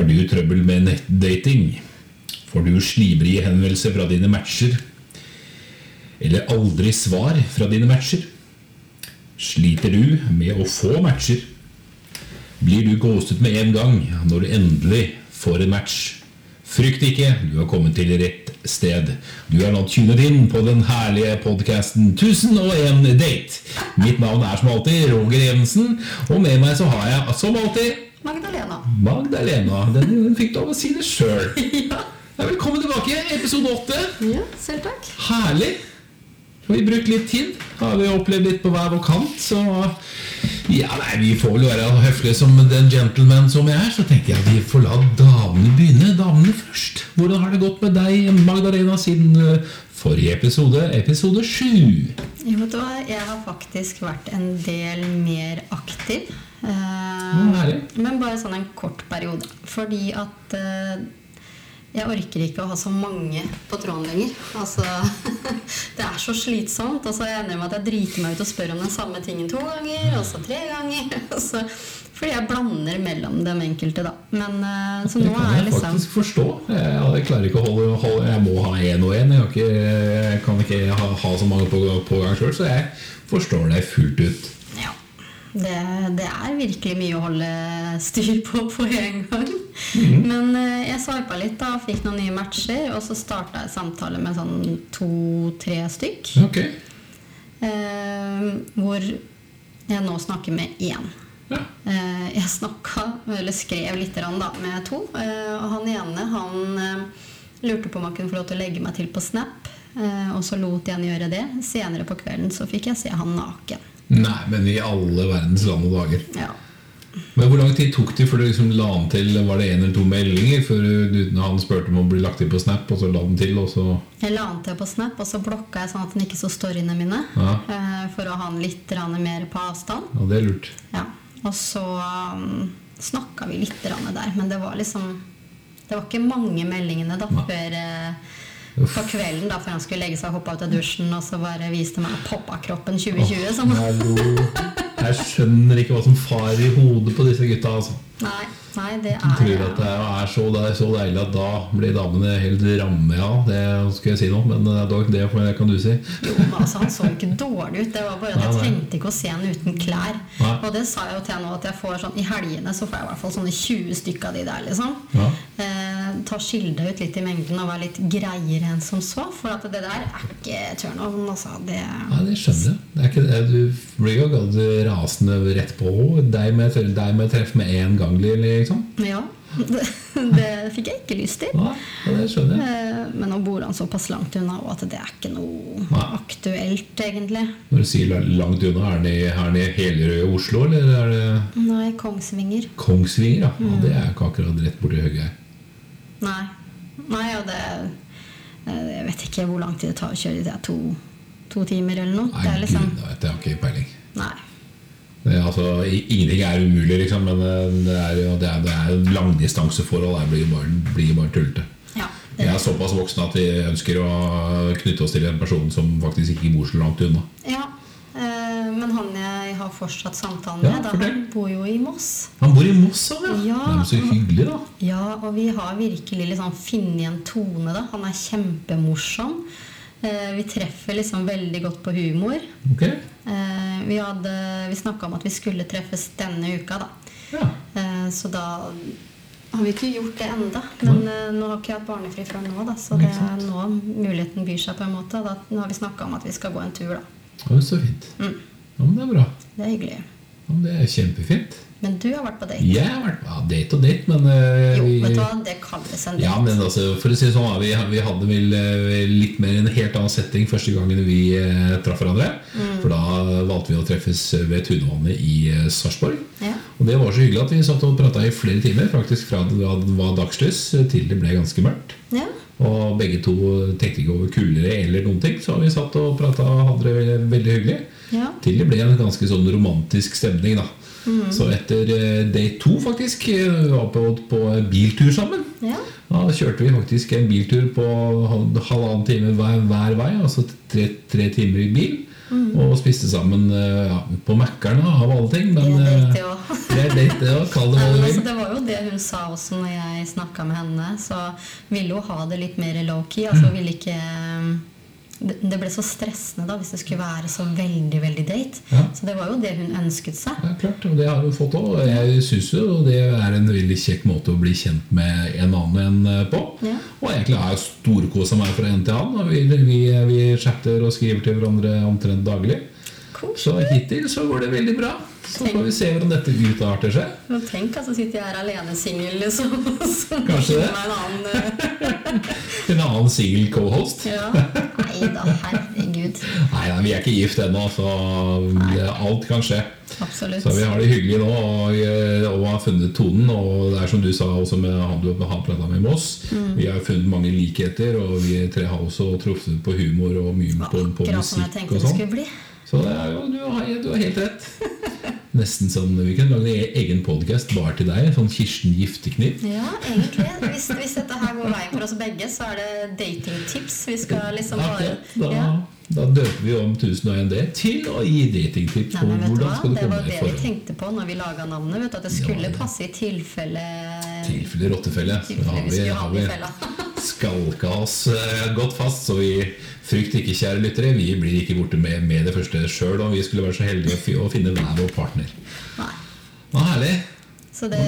Har du trøbbel med nettdating? Får du slibrige henvendelser fra dine matcher? Eller aldri svar fra dine matcher? Sliter du med å få matcher? Blir du ghostet med en gang når du endelig får en match? Frykt ikke, du har kommet til rett sted. Du er nå tunet inn på den herlige podkasten 1001 date. Mitt navn er som alltid Roger Evensen, og med meg så har jeg som alltid Magdalena. Magdalena. Den, den fikk lov å si det sjøl. Ja. Velkommen tilbake, episode åtte. ja, selv takk. Herlig. Har vi brukt litt tid? Har vi opplevd litt på hver vår kant? Så ja, nei, vi får vel være høflige som den gentleman som jeg er. Så tenker jeg vi får la damene begynne. Damene først. Hvordan har det gått med deg, Magdalena, siden eh, forrige episode, episode sju? Jo, jeg har faktisk vært en del mer aktiv. Eh, Mm, men bare sånn en kort periode. Fordi at eh, jeg orker ikke å ha så mange på tråden lenger. Altså, det er så slitsomt. Og så ender jeg med at jeg driter meg ut og spør om den samme tingen to ganger, og så tre ganger. Altså, fordi jeg blander mellom dem enkelte, da. Men eh, så Det nå kan er jeg liksom faktisk forstå. Jeg, jeg klarer ikke å holde, holde Jeg må ha én og én. Jeg, ikke- jeg kan ikke ha, ha så mange på, på gang sjøl, så jeg forstår deg fullt ut. Det, det er virkelig mye å holde styr på på en gang. Men eh, jeg sveipa litt da, fikk noen nye matcher, og så starta jeg samtale med sånn to-tre stykk. Ok. Eh, hvor jeg nå snakker med én. Ja. Eh, jeg snakka, eller skrev litt da, med to. Eh, og han ene han lurte på om han kunne få lov til å legge meg til på Snap. Og så lot jeg han gjøre det. Senere på kvelden så fikk jeg se han naken. Nei, men i alle verdens land og dager. Ja. Men Hvor lang tid tok det før du liksom la han til Var det én eller to meldinger før han spurte om å bli lagt til på Snap, og så la den til, og så Jeg la den til på Snap, og så blokka jeg sånn at den ikke så storyene mine. Ja. eh, For å ha den litt mer på avstand. Ja, det er lurt. Ja. Og så um, snakka vi litt der, men det var liksom Det var ikke mange meldingene da før eh. På kvelden da før han skulle legge seg og hoppe ut av dusjen og så bare viste meg poppa-kroppen 2020. Som, Jeg skjønner ikke hva som farer i hodet på disse gutta. altså nei, nei, det er, tror at det er så, det er så deilig at da blir damene helt ramme, ja. Det skal jeg si nå, men eh, dog, det kan du si. Jo, men altså, Han så ikke dårlig ut. Det var bare at Jeg Nei, trengte ikke å se han uten klær. Nei. Og det sa jeg jo til han nå, at jeg får sånn, i helgene så får jeg i hvert fall sånne 20 stykker av de der. liksom Ja. eh, Ta Skille ut litt i mengden og være litt greiere enn som så. For at det der er ikke turnoven. Altså, det, nei, det skjønner jeg. Det er ikke. Du blir jo rasende rett på. Deg med, deg med treff med en gang, liksom. ja, det, det fikk jeg ikke lyst til. Ja, det skjønner jeg. Eh, men nå bor han såpass langt unna og at det er ikke noe Nei. aktuelt, egentlig. Når du sier langt unna, er det, er det Helgerøy i Oslo, eller er det Nei, Kongsvinger. Kongsvinger? Ja, ja Det er ikke akkurat rett borti høyre her. Nei. Nei, og det eh, Jeg vet ikke hvor lang tid det tar å kjøre dit. Det er to, to timer eller noe. Nei, Det er liksom gud, jeg har ikke peiling. Nei. Er altså, ingenting er umulig, liksom, men eh, det er, jo- det er, det er langdistanseforhold. Det blir bare, blir bare tullete. Ja. Vi er såpass voksne at vi ønsker å knytte oss til en person som faktisk ikke bor så langt unna. ja. Eh, men han jeg har fortsatt samtalen Ja, med, da, han bor jo i Moss. Han bor i Moss, òg, ja. Ja. Det er så hyggelig, da. Ja, og vi har virkelig liksom funnet en tone, da. Han er kjempemorsom. Eh, vi treffer liksom veldig godt på humor. Okay. Eh, vi hadde, vi snakka om at vi skulle treffes denne uka, da. Ja. Eh, så da har vi ikke gjort det enda. Men nå har ikke jeg hatt barnefri før nå, da, så det er nå muligheten byr seg på en måte. Da, nå har vi snakka om at vi skal gå en tur, da. Ja, så fint. Mm. Ja, men det er bra. Det er hyggelig. Men det er kjempefint. Men du har vært på date. Jeg har vært ja, date og date, men uh, Jo, vet du hva, det kalles en date. Ja, men altså, for å si det sånn, vi, vi hadde vel eh, litt mer en helt annen setting første gangen vi uh, traff hverandre. Mm. For da valgte vi å treffes ved Tunevannet i uh, Sarpsborg. Ja. Og det var så hyggelig at vi satt og prata i flere timer, faktisk fra det var dagslys til det ble ganske mørkt. Ja. Og begge to tenkte ikke over kulere eller noen ting, så vi satt og prata og hadde det veldig, veldig hyggelig. Ja. Til det ble en ganske sånn romantisk stemning, da. Så etter day date to, faktisk, eh, vi var på, på biltur sammen. ja. Da kjørte vi faktisk en biltur på halvannen time hver, hver vei, altså tre, tre timer i bil. Og spiste sammen eh, ja, på Mækkern, av alle ting. Men Det er eh, date, det er date, det òg. Kall det hva du altså, vil. det var jo det hun sa også når jeg snakka med henne. Så ville hun ha det litt mer low-key. Altså ville ikke det ble så stressende da hvis det skulle være så veldig veldig date. Ja. Så det var jo det hun ønsket seg. Ja, klart, og det har hun fått òg. Jeg syns jo det er en veldig kjekk måte å bli kjent med en annen en på. Ja. Og egentlig har jeg storkosa meg fra en til annen. Vi, vi, vi chatter og skriver til hverandre omtrent daglig. Så hittil så går det veldig bra. Så får vi se hvordan dette utarter seg. Men tenk, altså sitter jeg her alene singel, liksom. Så Kanskje det. En annen, eh, En annen singel cohost. ja. Nei da, herregud. Nei, nei, vi er ikke gift ennå, så nei. alt kan skje. Absolutt. Så vi har det hyggelig nå og, eh, og har funnet tonen. Og det er som du sa også med han du har prata med Moss. Mm. Vi har funnet mange likheter, og vi tre har også truffet på humor og mye på, på musikk og sånn. Skulle. Så det er jo, du, har, du har helt rett. Nesten sånn, Vi kan lage en egen podkast bare til deg. Sånn Kirsten Giftekniv. Ja, egentlig. Hvis, hvis dette her går veien for oss begge, så er det datingtips. Vi skal liksom bare Da, ja. da døper vi om 1001 D til å gi datingtips Nei, men hvordan skal du Det komme var deg i det vi tenkte på når vi laga navnet. Vet du, at det Ja, skulle passe i tilfelle tilfelle rottefelle. Tilfelle har vi vi, skulle har vi. skalka oss eh, godt fast, så vi frykt ikke, kjære lyttere. Vi blir ikke borte med, med det første sjøl om vi skulle være så heldige å finne hver vår partner. Nei. Nå, herlig. Så det,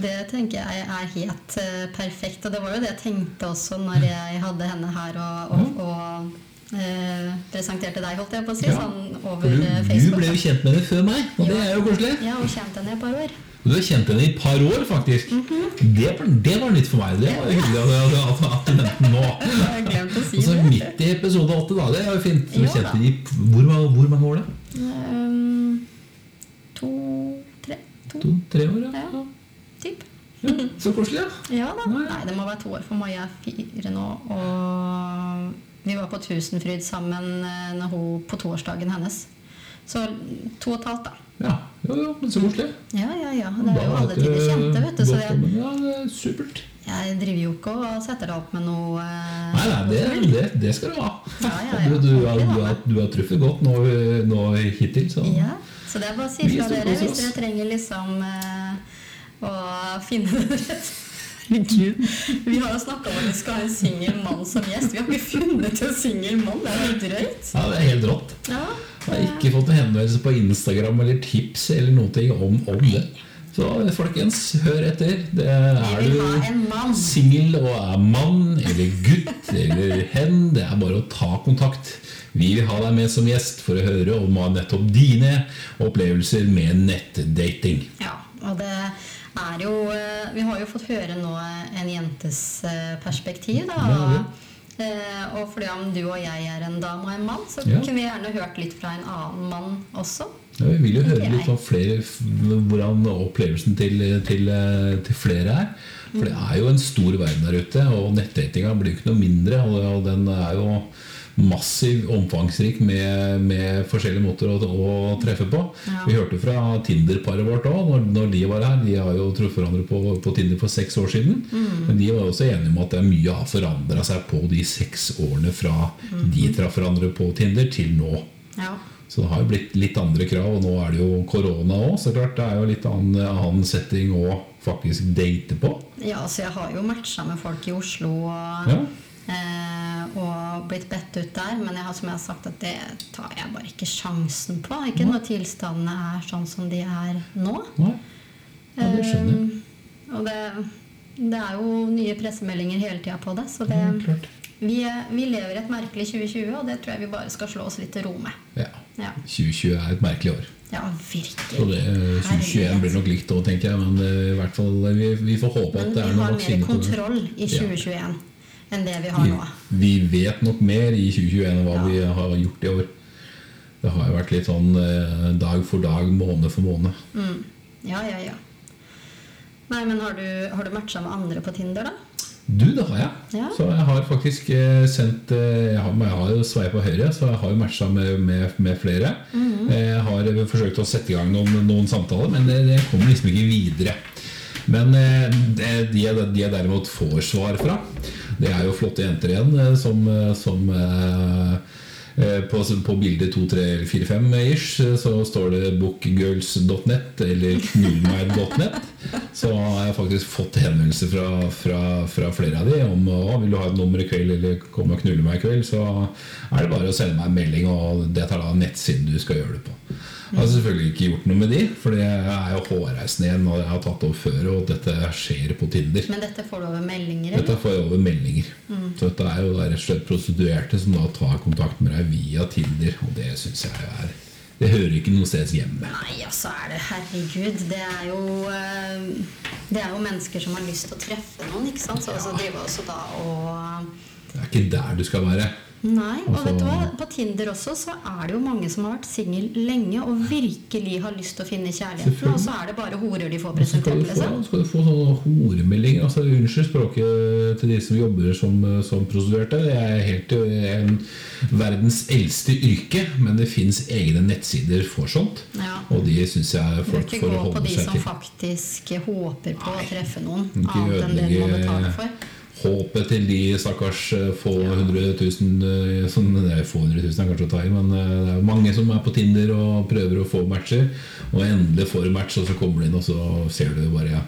det tenker jeg er helt eh, perfekt. Og det var jo det jeg tenkte også når jeg hadde henne her og, og, og eh, presenterte deg, holdt jeg på å si, Ja. sånn over du, Facebook. du ble jo kjent med det før meg, og det er jo koselig. Ja, og kjent henne i et par år. Du har kjent henne i et par år, faktisk. Mhm. det, var, det var nytt for meg. Det var hyggelig at, at, du nevnte nå. Si Og så det. midt i episode åtte, da. Det er jo fint. Kjente da. i hvor, hvor mange år, da? Um, to, tre, to, To-tre år, ja. ja, typ. ja. Så koselig, ja. Ja da. Nei, det må være to år, for Maja er fire nå. Og vi var på Tusenfryd sammen eh, på toårsdagen hennes. Så to og et halvt, da. Ja, jo, jo, men så koselig. Ja, ja, ja. Det er jo alle du kjente, vet du. Så jeg, Ja, det er supert. jeg driver jo ikke og setter deg opp med noe eh, Nei, nei, det, det, det skal du ha. Ja, ja, ja. Du, du, har, du, har, du har truffet godt nå, nå hittil, så Ja, så det er bare å si fra dere hvis dere trenger liksom eh, å finne det rett. Herregud. Vi har jo snakka om at vi skal ha en singel mann som gjest. Vi har ikke funnet en singel mann. Det er jo drøyt. ja, det er helt rått. Ja, Jeg har ikke fått noen henvendelse på Instagram eller tips eller noe om, om det. Så folkens, hør etter. Det er du singel og er mann eller gutt eller hen, det er bare å ta kontakt. Vi vil ha deg med som gjest for å høre om nettopp dine opplevelser med nettdating. Ja, og det er jo eh, Vi har jo fått høre nå en jentes eh, perspektiv, da. Ja. Eh, Og fordi om du og jeg er en dame og en mann, så Ja. kunne vi gjerne hørt litt fra en annen mann også. Ja, vi vil jo høre litt om flere, hvordan opplevelsen til, til, til flere er. For det er jo en stor verden der ute, og nettdatinga blir jo ikke noe mindre. Og den er jo massiv, omfangsrik med, med forskjellige måter å, å treffe på. Ja. Vi hørte fra Tinder-paret vårt òg, når, når de var her. De har jo truffet hverandre på, på Tinder for seks år siden. Men de var også enige om at det er mye har forandra seg på de seks årene fra de traff hverandre på Tinder, til nå. Ja. Så det har jo blitt litt andre krav, og nå er det jo korona òg. Så klart det er jo litt annen, annen setting å faktisk date på. ja, så jeg har jo matcha med folk i Oslo og, Ja. Eh, og blitt bedt ut der. Men jeg har, som jeg har sagt, at det tar jeg bare ikke sjansen på. Ikke når tilstandene er sånn som de er nå. Nei, ja, det skjønner jeg. Eh, og det, det er jo nye pressemeldinger hele tida på det. Så det, Ja, klart. vi, vi lever i et merkelig 2020, og det tror jeg vi bare skal slå oss litt til ro med. Ja. Ja, 2020 er et merkelig år. ja Så virkelig. det, 2021 blir nok likt òg, tenker jeg. Men det, i hvert fall, vi, vi får håpe Men at det er noen noe mer vaksine på det. kontroll i 2021 enn det vi har nå. Vi, vet nok mer i 2021 enn hva Ja. vi har gjort i år. Det har jo vært litt sånn eh, dag for dag, måned for måned. Mm. Ja, ja, ja. Nei, men har du, har du matcha med andre på Tinder, da? Du, det har jeg. Ja. Så jeg har faktisk eh, sendt eh, Jeg har, jeg har jo sveipa høyre, så jeg har jo matcha med, med, med flere. Mhm. Jeg har forsøkt å sette i gang noen, noen samtaler, men det, det kommer liksom ikke videre. Men det, de jeg derimot får svar fra, det er jo flotte jenter igjen eh, som, eh, som eh, Eh, På, på bildet 2345-ish så står det bookgirls.net eller knullmeg.net. Så har jeg faktisk fått henvendelser fra, fra, fra flere av de om å, vil du ha et nummer i kveld eller komme og knulle meg i kveld. Så er det bare å sende meg en melding, og det tar da nettsiden du skal gjøre det på. Jeg har selvfølgelig ikke gjort noe med de, for det er jo hårreisende igjen. Og jeg har tatt over før, og dette skjer på Tinder. Men dette får du over meldinger, Eller? Dette får jeg over meldinger. Så dette er jo rett og slett prostituerte som da tar kontakt med deg via Tinder. Og det syns jeg er Det hører ikke noe sted hjemme. Nei, altså er det Herregud. Det er jo eh, Det er jo mennesker som har lyst til å treffe noen, ikke sant? Så altså, drive også da og Det er ikke der du skal være. Nei, og Altså- vet du hva? På Tinder også så er det jo mange som har vært singel lenge og virkelig har lyst til å finne kjærligheten, og så er det bare horer de får Så skal presentert, du liksom. skal du få sånne horemeldinger. Altså, unnskyld språket til de som jobber som, som prostituerte. Det er helt en, verdens eldste yrke, men det fins egne nettsider for sånt. Ja. Og de syns jeg Du bør folk ikke gå på de som faktisk håper på å treffe noen, annet enn det de må betale for. Håpet til de stakkars eh, få hundre tusen eh, som, er få hundre tusen er kanskje å ta i, men eh, det er mange som er på Tinder og prøver å få matcher. Og endelig får match, og så kommer du inn, og så ser du bare ja,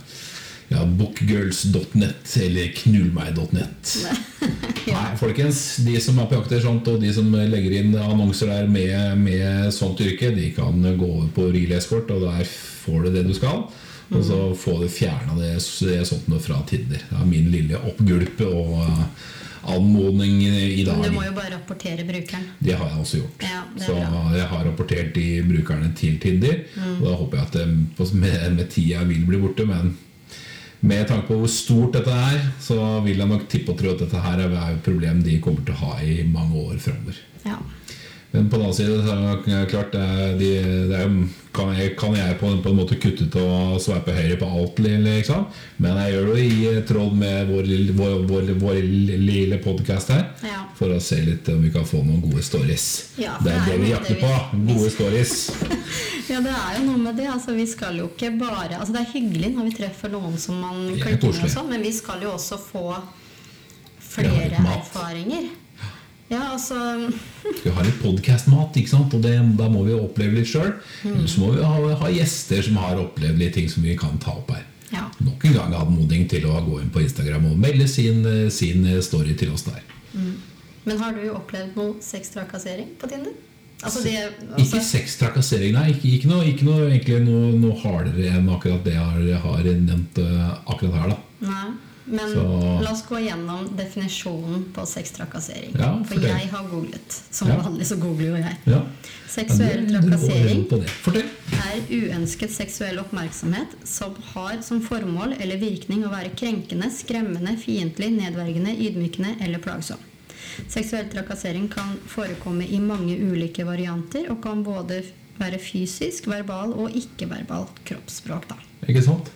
ja, bookgirls.net eller knullmeg.net. Nei, folkens. De som er på jakt etter sånt, og de som legger inn annonser der med, med sånt yrke, de kan gå over på Real Escort, og der får du det du skal. Og så få det fjerna det, det sånt noe fra Tinder. Det er min lille oppgulp og eh, anmodning i dag. Men du må jo bare rapportere brukeren. Det har jeg også gjort. Ja, så jeg har rapportert de brukerne til Tinder. Mm. Og da håper jeg at det med, med tida vil bli borte. Men med tanke på hvor stort dette er, så vil jeg nok tippe og tro at dette her er et problem de kommer til å ha i mange år framover. Ja. Men på den annen side så er det klart det de, det er, kan, jeg, kan jeg på, på en måte kutte ut og sveipe høyre på alt, liksom? Men jeg gjør det i tråd med vår, vår, vår, vår lille podkast her. Ja. For å se litt om vi kan få noen gode stories. Ja, det er det vi jakter på. Gode stories. Ja, det er jo noe med det. Altså, vi skal jo ikke bare altså, Det er hyggelig når vi treffer noen som man er klikker med, sånn, men vi skal jo også få flere erfaringer. Ja, altså Vi har litt podkastmat, ikke sant? og det, da må vi oppleve litt sjøl. Mm. Så må vi ha, ha gjester som har opplevd litt ting som vi kan ta opp her. Ja. Nok en gang anmodning til å gå inn på Instagram og melde sin, sin story til oss der. Men har du opplevd noe sextrakassering på Tinder? Altså det Ikke altså, sextrakassering, nei. Ikke, ikke, noe, ikke noe, noe, noe hardere enn akkurat det jeg har, har nevnt eh, akkurat her. da Nei. Men Så- la oss gå gjennom definisjonen på sextrakassering. Ja, For for jeg har googlet. Som Ja. vanlig så googler jo jeg. Ja. Seksuell trakassering er uønsket seksuell oppmerksomhet som har som formål eller virkning å være krenkende, skremmende, fiendtlig, nedverdigende, ydmykende eller plagsom. Seksuell trakassering kan forekomme i mange ulike varianter og kan både være fysisk, verbal og ikke-verbal kroppsspråk. Da. Ikke sant?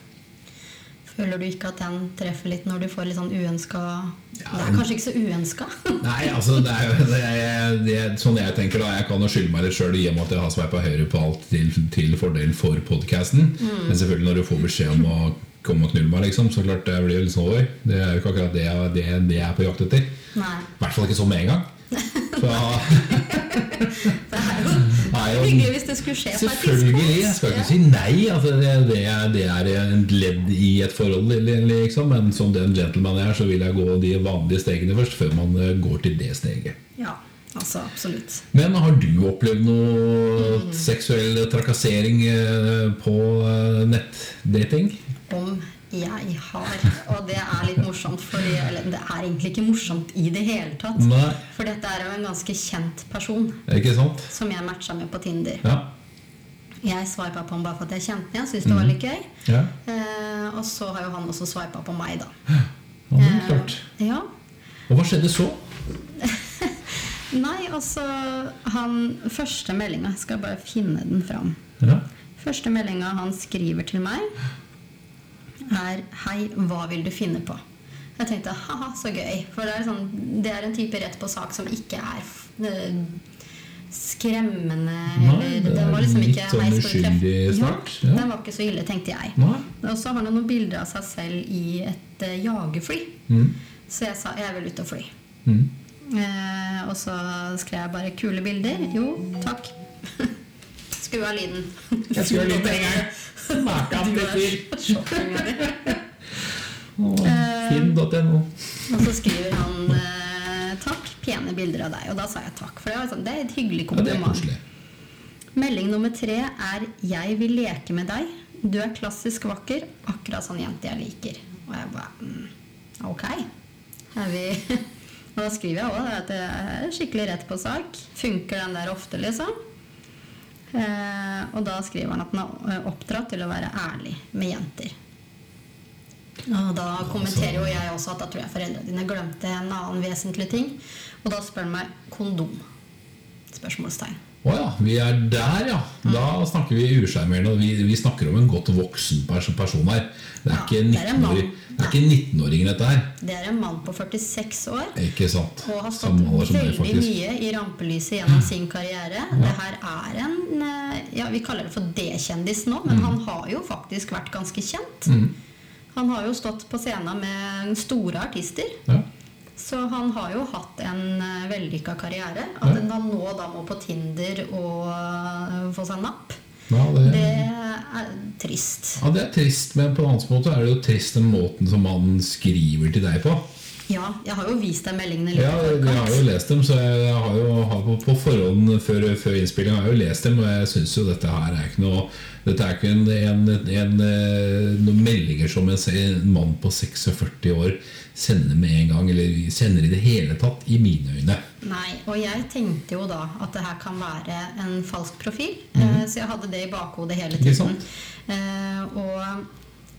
Føler du ikke at den treffer litt når du får litt sånn uønska Ja, Det er kanskje ikke så uønska? Nei, altså det er, jo- det er, det er sånn jeg tenker da Jeg kan jo skylde meg litt sjøl i og med at jeg har sveipa høyre på alt til, til fordel for podkasten. Mm. Men selvfølgelig når du får beskjed om å komme og knulle meg, liksom, så klart det blir litt sånn over. det er jo ikke akkurat det, jeg- det, det jeg er på jakt etter. I hvert fall ikke sånn med en gang. Så Det er jo hyggelig hvis det skulle skje på et Selvfølgelig. Jeg skal ikke si nei. Altså, det, det, er, det er en ledd i et forhold, liksom. men som den gentleman jeg er, så vil jeg gå de vanlige stegene først, før man eh, går til det steget. Ja, altså absolutt. Men har du opplevd noe seksuell trakassering eh, på eh, nettdating? Om jeg har. Og det er litt morsomt, fordi Eller det er egentlig ikke morsomt i det hele tatt. Nei. For dette er jo en ganske kjent person Ikke sant? som jeg matcha med på Tinder. Ja. Jeg sveipa på ham bare for at jeg kjente ham. Jeg syntes det var litt gøy. ja. Eh, og så har jo han også sveipa på meg, da. ja det er klart. Eh, ja. Og hva skjedde så? Nei, altså han Første meldinga Jeg skal bare finne den fram. Ja. Første meldinga han skriver til meg, er 'Hei, hva vil du finne på?' Jeg tenkte haha, så gøy. For det er, sånn, det er en type rett på sak som ikke er eh, skremmende. Nei, det var er ikke, litt sånn «Hei, skal uskyldig snakk. ja. Ja, den var ikke så ille, tenkte jeg. Nei. Og så har han noen bilder av seg selv i et uh, jagerfly. Mm. Så jeg sa jeg vil ut og fly. Mm. Uh, og så skrev jeg bare 'kule bilder'. Jo, takk. Skru av lyden. Jeg skru av litt en gang. Du til fyr. Finn.no. Og så skriver han eh, 'takk, pene bilder av deg'. Og da sa jeg takk. For det, var sånn, det er et hyggelig kompliment. Ja, Melding nummer tre er 'Jeg vil leke med deg'. Du er klassisk vakker, akkurat sånn jente jeg liker. Og jeg bare mm, Ok. Vi Og da skriver jeg òg at det er skikkelig rett på sak. Funker den der ofte, liksom? Eh, og da skriver han at han er oppdratt til å være ærlig med jenter. Og da kommenterer jo jeg også at da tror jeg foreldrene dine glemte en annen vesentlig ting. Og da spør han meg kondom. Spørsmålstegn. Å ja, vi er der, ja. Da snakker vi usjarmerende. Vi, vi snakker om en godt voksen person her. Det er Ja, ikke det er 19-åring- det er 19-åringer, dette her. Det er en mann på 46 år Ikke sant? og har stått veldig mye i rampelyset gjennom sin karriere. Det her er en eh, ja, Vi kaller det for D-kjendis nå, Mm. men han har jo faktisk vært ganske kjent. Han har jo stått på scenen med store artister. Ja. Så han har jo hatt en uh, vellykka karriere. At han nå da må på Tinder og eh, få seg napp, Ja, det, det er trist. ja, det er trist, men på en annen måte er det jo trist den måten som han skriver til deg på. Ja, jeg har jo vist deg meldingene Ja, jeg har jo lest dem, så jeg har jo har på, på forhånd før, før innspillinga har jeg jo lest dem, og jeg syns jo dette her er ikke noe Dette er ikke en, en, en, eh, noen meldinger som en, en mann på 46 år sender med en gang, eller sender i det hele tatt, i mine øyne. Nei, og jeg tenkte jo da at det her kan være en falsk profil. mm -hmm. Så jeg hadde det i bakhodet hele tiden. Eh, Og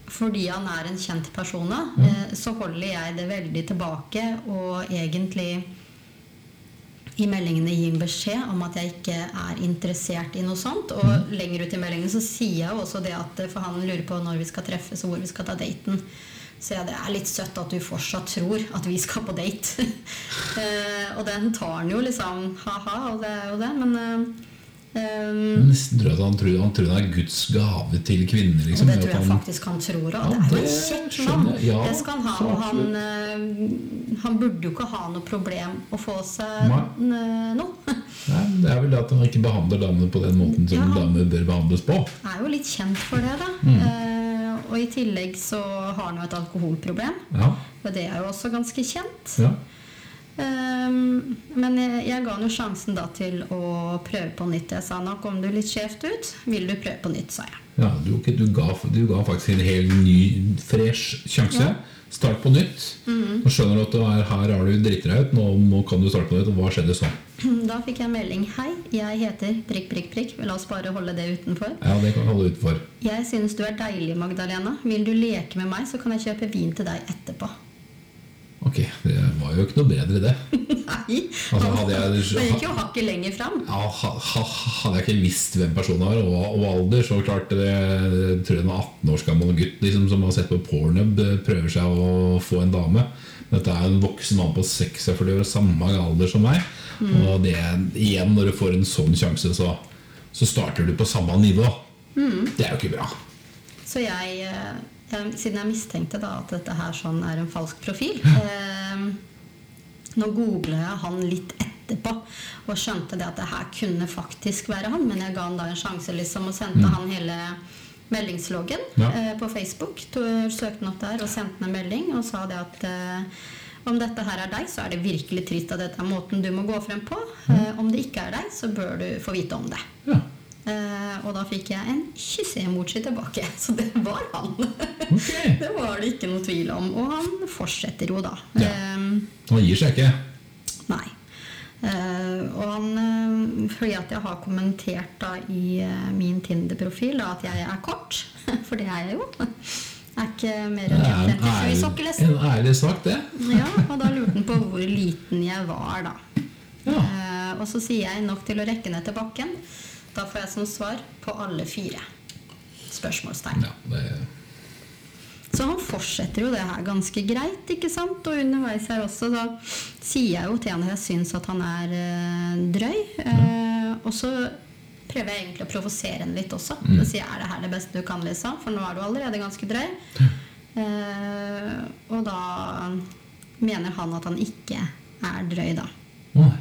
fordi han er en kjent person, da, eh, så holder jeg det veldig tilbake og egentlig i meldingene gir en beskjed om at jeg ikke er interessert i noe sånt. Og mm. lenger ut i meldingen så sier jeg også det at For han lurer på når vi skal treffes og hvor vi skal ta daten. Så ja, det er litt søtt at du fortsatt tror at vi skal på date. eh, og den tar han jo liksom ha-ha, og det er jo det, men eh, eh, nesten tror jeg at han tror, han tror det er Guds gave til kvinner. Og Liksom, det tror jeg han, faktisk han tror òg. Ja, det er jo en kjekk mann. Ja, det skal han ha. Og han, eh, han burde jo ikke ha noe problem å få seg noe. Nei, det er vel det at han ikke behandler damene på den måten som Ja, damer bør behandles på. Er jo litt kjent for det, da. Mm. Og i tillegg så har han jo et alkoholproblem. Ja, Og det er jo også ganske kjent. ja. Um, men jeg, jeg ga han jo sjansen da til å prøve på nytt. Jeg sa nå kom du litt skjevt ut. Vil du prøve på nytt, sa jeg. ja du, du, ga, du ga faktisk en helt ny, fresh sjanse. Ja. Start på nytt. Nå skjønner du at du er, her har du driti deg ut. Nå kan du starte på nytt. Hva skjedde så? Da fikk jeg melding. Hei, jeg heter prikk, prikk, prikk. La oss bare holde det utenfor. Ja, det kan vi holde utenfor. Jeg synes du er deilig, Magdalena. Vil du leke med meg, så kan jeg kjøpe vin til deg etterpå. Ok, det var jo ikke noe bedre, det. Nei! Altså, hadde jeg- Det gikk jo hakket lenger fram. Ja, ha, ha, hadde jeg ikke visst hvem personen var, og, og alder, så klart det, jeg tror jeg en 18 års gammel gutt liksom, som har sett på pornhub, eh, prøver seg å få en dame. Dette er en voksen mann på 46 år, samme alder som meg. Og det, igjen, når du får en sånn sjanse, så, så starter du på samme nivå. Det er jo ikke bra. Så jeg, eh, jeg Siden jeg mistenkte da at dette her sånn er en falsk profil eh, Nå googla jeg han litt etterpå og skjønte det at det her kunne faktisk være han. Men jeg ga han da en sjanse liksom og sendte han hele meldingsloggen Ja. eh, på Facebook. Søkte han opp der og sendte han en melding og sa det at eh, om dette her er deg, så er det virkelig trist at dette er måten du må gå frem på. Mm. om det ikke er deg, så bør du få vite om det. Ja, Eh, og da fikk jeg en kysse-emoji tilbake. Så det var han. Okay. det var det ikke noe tvil om. Og han fortsetter jo da. Ja. Eh, Han gir seg ikke. nei. Eh, og han eh, Fordi at jeg har kommentert da i eh, min Tinder-profil at jeg er kort. For det er jeg jo. Jeg er ikke mer enn er en 1,57 i sokkelesten. en ærlig sak, det. Ja, og da lurte han på hvor liten jeg var, da. Ja. Eh, og så sier jeg nok til å rekke ned til bakken. Da får jeg som svar på alle fire. Spørsmålstegn. Ja, det, Så han fortsetter jo det her ganske greit, ikke sant? Og underveis her også da sier jeg jo til han at jeg syns at han er eh, drøy. Eh, og så prøver jeg egentlig å provosere henne litt også. Så sier jeg er det her det beste du kan, liksom? For nå er du allerede ganske drøy. Eh, og da mener han at han ikke er drøy, da. Nei.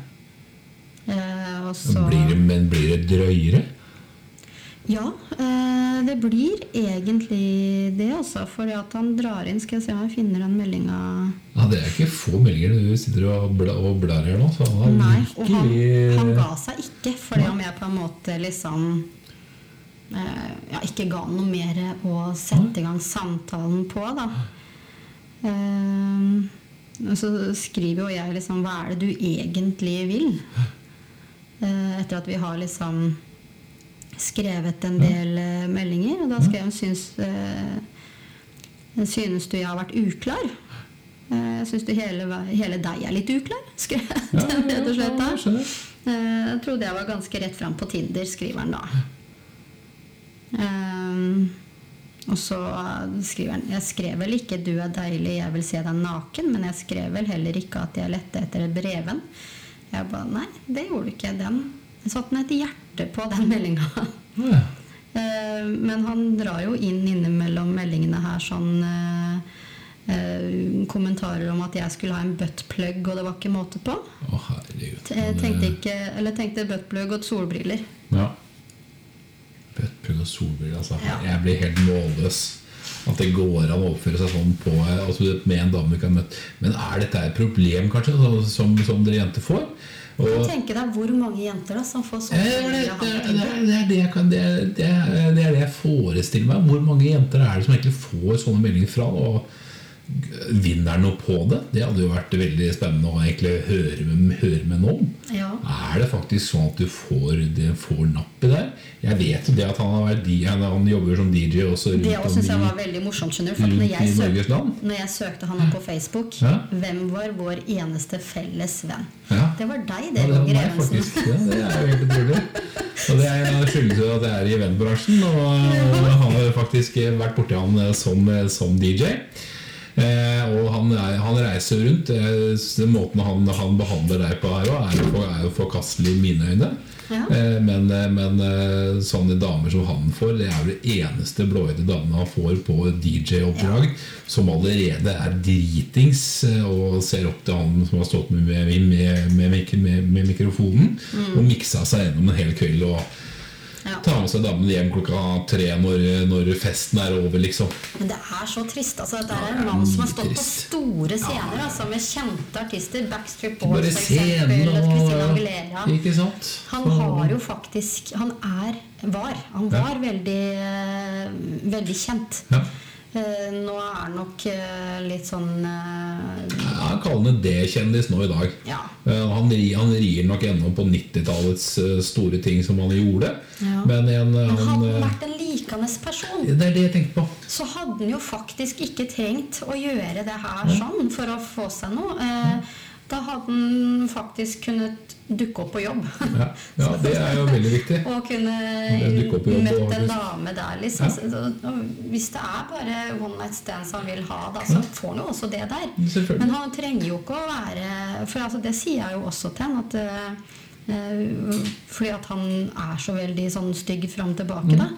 Eh, og så Blir det, men blir det drøyere? Ja, eh, det blir egentlig det, altså. Fordi at han drar inn Skal jeg se om jeg finner den meldinga Ja, Det er ikke få meldinger du sitter og, bla, og blar her nå. Så han har Nei, og han, han ga seg ikke, fordi om jeg på en måte liksom eh, ja, ikke ga noe mer å sette i gang samtalen på, da. Eh, så skriver jo jeg liksom Hva er det du egentlig vil? Eh, etter at vi har liksom skrevet en del ja. meldinger. Og da skrev hun syns, eh, synes du jeg har vært uklar? Eh, jeg syns du hele, hele deg er litt uklar, skrev jeg Ja, rett og slett da. Eh, Jeg trodde jeg var ganske rett fram på Tinder, skriver han da. Og så skriver han Jeg skrev vel ikke 'du er deilig, jeg vil se deg naken', men jeg skrev vel heller ikke at jeg lette etter breven. Jeg bare Nei, det gjorde du ikke. Den Jeg satte ned et hjerte på den meldinga. Ja. Eh, Men han drar jo inn innimellom meldingene her sånn eh, eh, kommentarer om at jeg skulle ha en buttplug, og det var ikke måte på. Å, herregud. Tenkte ikke Eller tenkte buttplug og solbriller. Ja. Buttplug og solbriller, altså. Ja. Jeg blir helt målløs. At det går an å oppføre seg sånn på altså med en dame vi har møtt. Men er dette et problem, kanskje, som, som dere jenter får? Og, kan tenke deg hvor mange jenter da som får sånne Eh, det, det, det, jeg kan, er- det er det jeg forestiller meg. Hvor mange jenter er det som egentlig får sånne meldinger fra? Og vinner noe på det? Det hadde jo vært veldig spennende å egentlig høre med, høre med noen om. Ja. Er det faktisk sånn at du får, det, får napp i det? Jeg vet jo det at han, har vært, han, jobber som DJ også rundt Det også synes jeg var veldig morsomt. skjønner du For når jeg, Norges søk, når jeg søkte han opp på Facebook, Ja. hvem var vår eneste felles venn? Ja. Det var deg, Ja, det, det var meg Ja, det er jo helt utrolig. Og det skyldes jo at jeg er i eventbransjen, og jeg har faktisk vært borti han som, som DJ. Eh, og han, er, han reiser rundt. Eh, den måten han, han behandler deg på her òg, er, for- er jo forkastelig i mine øyne. Ja. Eh, men men sånne damer som han får, det er jo det eneste blåøyde damene han får på DJ-oppdrag, som allerede er dritings og ser opp til han som har stått med, med, med, med, mik- med, med mikrofonen og miksa seg gjennom en hel kveld. og Ja. Ta med seg damene hjem klokka tre når, når festen er over, liksom. Men det er så trist. altså Det er en mann som har stått stått på store scener altså med kjente artister. Backstreet Boys, Bare eksempel. og Christina Aguilera. Han har jo faktisk Han er var. Han Ja. var veldig, eh, veldig kjent. Ja. Eh, Nå er han nok eh, litt sånn eh, Jeg kaller ham D-kjendis nå i dag. Ja. Eh, Han, han rir nok ennå på 90-tallets eh, store ting som han gjorde. Ja. Men en, Men hadde han vært en likende person, Det er det jeg tenkte på. så hadde han jo faktisk ikke trengt å gjøre det her sånn for å få seg noe. Eh, Da hadde han faktisk kunnet dukke opp på jobb. Ja, ja det er jo veldig viktig. Og kunne jobb møtt en dame der, liksom. Ja. Hvis det er bare one night stands han vil ha, da, så får han jo også det der. Men han trenger jo ikke å være For altså, det sier jeg jo også til han, at eh, eh, fordi at han er så veldig sånn stygg fram tilbake, Mm. da.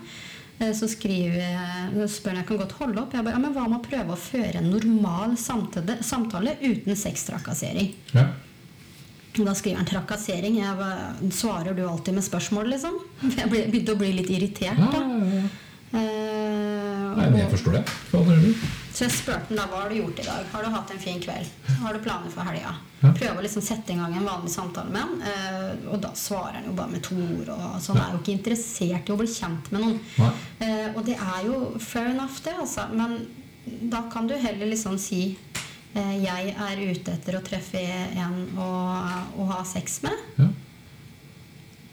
Eh, Så skriver spør han jeg kan godt holde opp. Jeg bare, ja, men Hva med å prøve å føre en normal samtale, samtale uten sextrakassering? Ja. Da skriver han 'trakassering'. Jeg bare, svarer du alltid med spørsmål, liksom? Jeg begynte å bli litt irritert. Da. ja, ja. Eh, Nei, men jeg forstår det. Hva mener du? Så jeg spurte han da hva har du gjort i dag. Har du hatt en fin kveld? Har du planer for helga? Ja. Prøve å liksom sette i gang en vanlig samtale med han. eh, og da svarer han jo bare med to ord. Og, så han er jo ikke interessert i å bli kjent med noen. Eh, og det er jo fair enough, det, altså. Men da kan du heller liksom si eh, jeg er ute etter å treffe en å, å ha sex med. Ja.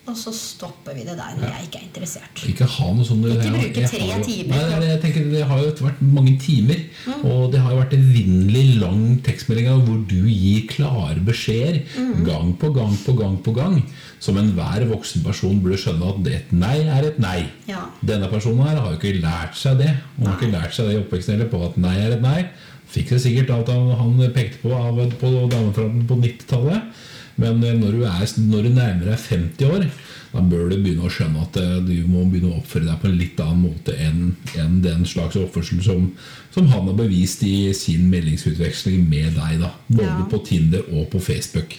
Og så stopper vi det der når jeg ikke er interessert. Ikke ha noe sånn Ikke bruke tre jo- timer Nei, det, jeg tenker, det har jo vært mange timer. Og det har jo vært evinnelig lang tekstmelding hvor du gir klare beskjeder gang på gang på gang på gang. Som enhver voksen person burde skjønne at et nei er et nei. Ja. Denne personen her har jo ikke lært seg det. Hun har ikke lært seg det i oppveksten heller på at nei er et nei. Fikk det sikkert at han, han pekte på av, på damer på 90-tallet. Men eh, når du, er, når du nærmer deg 50 år, da bør du begynne å skjønne at eh, du må begynne å oppføre deg på en litt annen måte enn enn den slags oppførsel som, som han har bevist i sin meldingsutveksling med deg. da Både Ja. på Tinder og på Facebook.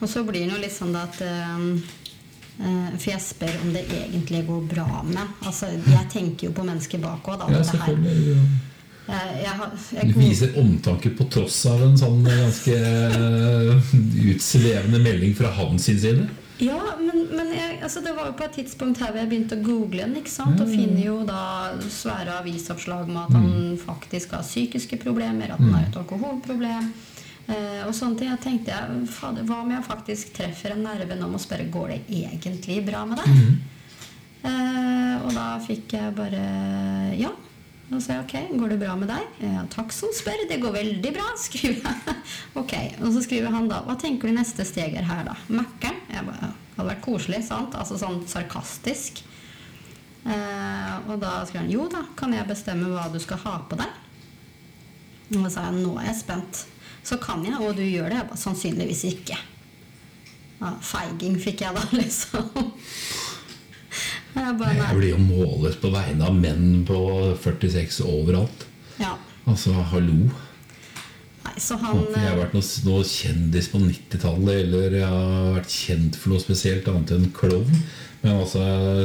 Og så blir det jo litt sånn at eh, For jeg spør om det egentlig går bra med Altså, Jeg tenker jo på mennesker bak òg, da. Ja, og det Jeg, jeg, Du viser omtanke på tross av en sånn ganske eh, utsvevende melding fra hans side. Ja, men, men jeg, altså det var jo på et tidspunkt her hvor jeg begynte å google den, ikke sant? og finner jo da svære avisoppslag med at han faktisk har psykiske problemer, at han har et alkoholproblem. Eh, og sånne ting. Jeg tenkte jeg, Hva om jeg faktisk treffer en nerve nå med å spørre går det egentlig bra med deg? Eh, og da fikk jeg bare ja. Sier jeg ok, går det bra med deg? Ja, takk som spør, det går veldig bra, skriver jeg. ok, Og så skriver han da hva tenker du neste steg er her, da? Mækkern? Det hadde vært koselig, sant? Altså sånn sarkastisk. Eh, og da skriver han jo da, kan jeg bestemme hva du skal ha på deg? Og da sa jeg nå er jeg spent. Så kan jeg, og du gjør det. Jeg bare, sannsynligvis ikke. Ja, feiging fikk jeg da, liksom. Jeg bare, Jeg blir jo målet på vegne av menn på 46 overalt. Ja. Altså, hallo. Nei, så han Håper jeg har vært noe, noe kjendis på 90-tallet, eller jeg har vært kjent for noe spesielt annet enn klovn. Men altså,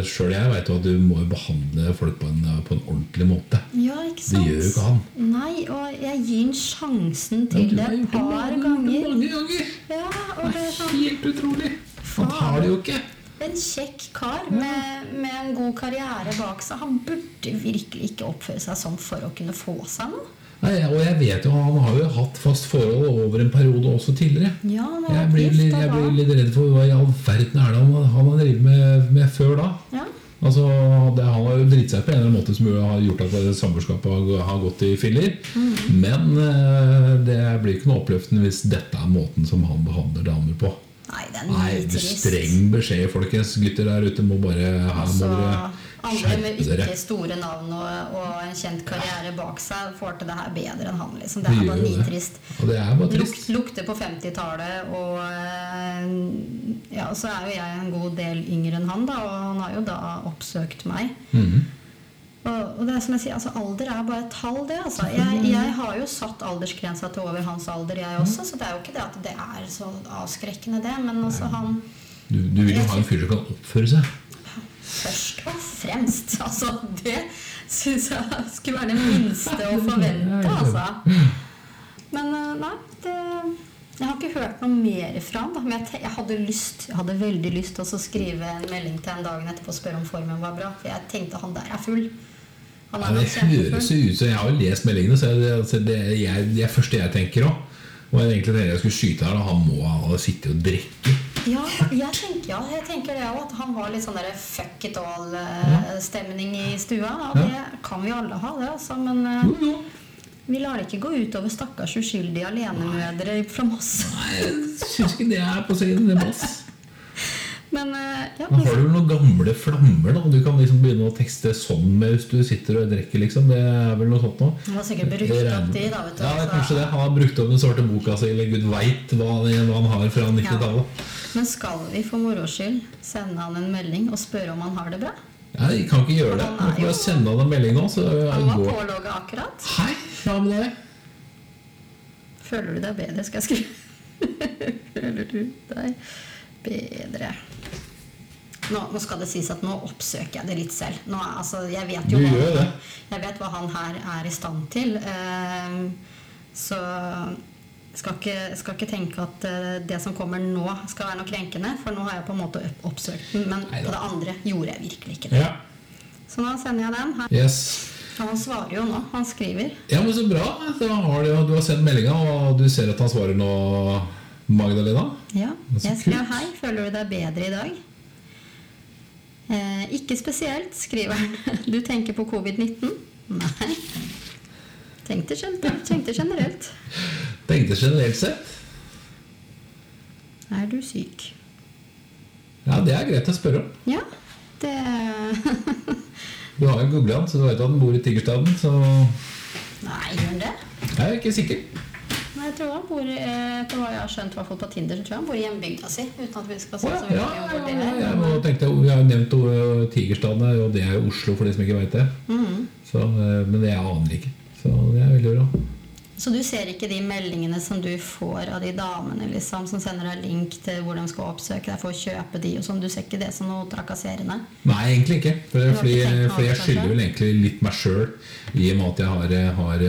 sjøl jeg veit jo at du må jo behandle folk på en, på en ordentlig måte. Ja, ikke sant? Det gjør jo ikke han. Nei, og jeg gir ham sjansen til Du det et par ganger. Mange ganger. Ja, og det er sånn Helt utrolig. Han tar det jo ikke. En kjekk kar med, med en god karriere bak seg. Han burde virkelig ikke oppføre seg sånn for å kunne få seg noe. Nei, og jeg vet jo, han har jo hatt fast forhold over en periode også tidligere. Ja, han har Jeg blir, litt- jeg blir litt redd for hva i all verden er det han, han har drevet med, med før da. Ja. Altså, det, Han har jo dritt seg på en eller annen måte som har gjort at samboerskapet har, har gått i filler. Mm. Men eh, det blir ikke noe oppløftende hvis dette er måten som han behandler damer på. Nei, det er Nei, nitrist. Streng beskjed, folkens. Gutter der ute må bare her må dere andre med ikke store navn og, og en kjent karriere bak seg får til det her bedre enn han. liksom. Det er bare nitrist. Og det er bare Luk, trist. lukter på 50-tallet, og eh, ja, så er jo jeg en god del yngre enn han, da, og han har jo da oppsøkt meg. Mhm. Og, og det er som jeg sier, altså Alder er bare et tall, det. altså. Jeg, jeg har jo satt aldersgrensa til over hans alder, jeg også, så det er jo ikke det at det er så avskrekkende, det. Men altså han Du, du vil jo ha en fyr som kan oppføre seg. Først og fremst. Altså, det syns jeg skulle være det minste å forvente, altså. Men eh, nei, det Jeg har ikke hørt noe mer fra han. Men jeg, hadde lyst Jeg hadde veldig lyst til å skrive en melding til en dagen etterpå og spørre om formen var bra. For jeg tenkte han der er full. Han Ja, er det høres jo ut som Jeg har jo lest meldingene, så det, altså, det, jeg, det er første jeg tenker òg. Og jeg egentlig tenkte jeg skulle skyte her, da. Han må ha sittet og drikke. Ja, jeg tenker, ja, jeg tenker det òg. At han var litt sånn der fuck it all-stemning i stua. Og det kan vi alle ha, det, altså. Men eh, Jo, jo. vi lar det ikke gå utover stakkars uskyldige alenemødre fra Moss. Nei, jeg syns ikke det er på siden. Det bass. Men eh, ja, Men har du noen gamle flammer da du kan liksom begynne å tekste sånn hvis du sitter og drikker? liksom Det er vel noe sånt noe. han har sikkert brukt opp de, da. vet du. Ja, det kanskje det. Han har brukt opp den svarte boka si, eller gud veit hva, hva han har fra 90-tallet. Men skal vi for moro skyld sende han en melding og spørre om han har det bra? Ja, jeg kan ikke gjøre det. Kan Jeg får jo- sende han en melding nå. Så Han var pålogget akkurat. Hei, hva med deg? Føler du deg bedre, skal jeg skrive. Føler du deg bedre nå, nå skal det sies at nå oppsøker jeg det litt selv. Nå, altså, jeg, vet jo Du hva, gjør det. jeg vet hva han her er i stand til. Eh, så skal ikke, skal ikke tenke at eh, det som kommer nå, skal være noe krenkende. For nå har jeg på en måte oppsøkt den, men Neida. på det andre gjorde jeg virkelig ikke det. Ja. Så nå sender jeg den. her. Yes. Han svarer jo nå. Han skriver. Ja, men så bra. Har du, du har sendt meldinga, og du ser at han svarer nå, Magdalena. Ja, Så jeg skrev hei, føler du deg bedre i dag? Eh, ikke spesielt, skriver han. Du tenker på covid-19? Nei. Tenkte, tenkte generelt. Tenkte generelt sett. Er du syk? Ja, det er greit å spørre om. Ja, det Du har jo googla han, så du vet at han bor i Tigerstaden. Så Nei, gjør han det? jeg er ikke sikker. Nei, jeg tror han bor etter hva jeg har skjønt, hvert fall på Tinder, så tror jeg han bor i hjembygda si. Uten at vi skal si så ja, ja, om ja, det ja, ja, nå tenkte jeg, jeg har nevnt uh, Tigerstaden, og det er jo Oslo for de som ikke vet det. Mm. Så, uh, men det jeg aner ikke. Så det er veldig bra. Så du ser ikke de meldingene som du får av de damene liksom, som sender deg link til hvor de skal oppsøke deg for å kjøpe de og sånn? Du ser ikke det som noe trakasserende? Nei, egentlig ikke. For, fordi, ikke fordi jeg skylder vel egentlig litt meg sjøl, i og med at jeg har, har,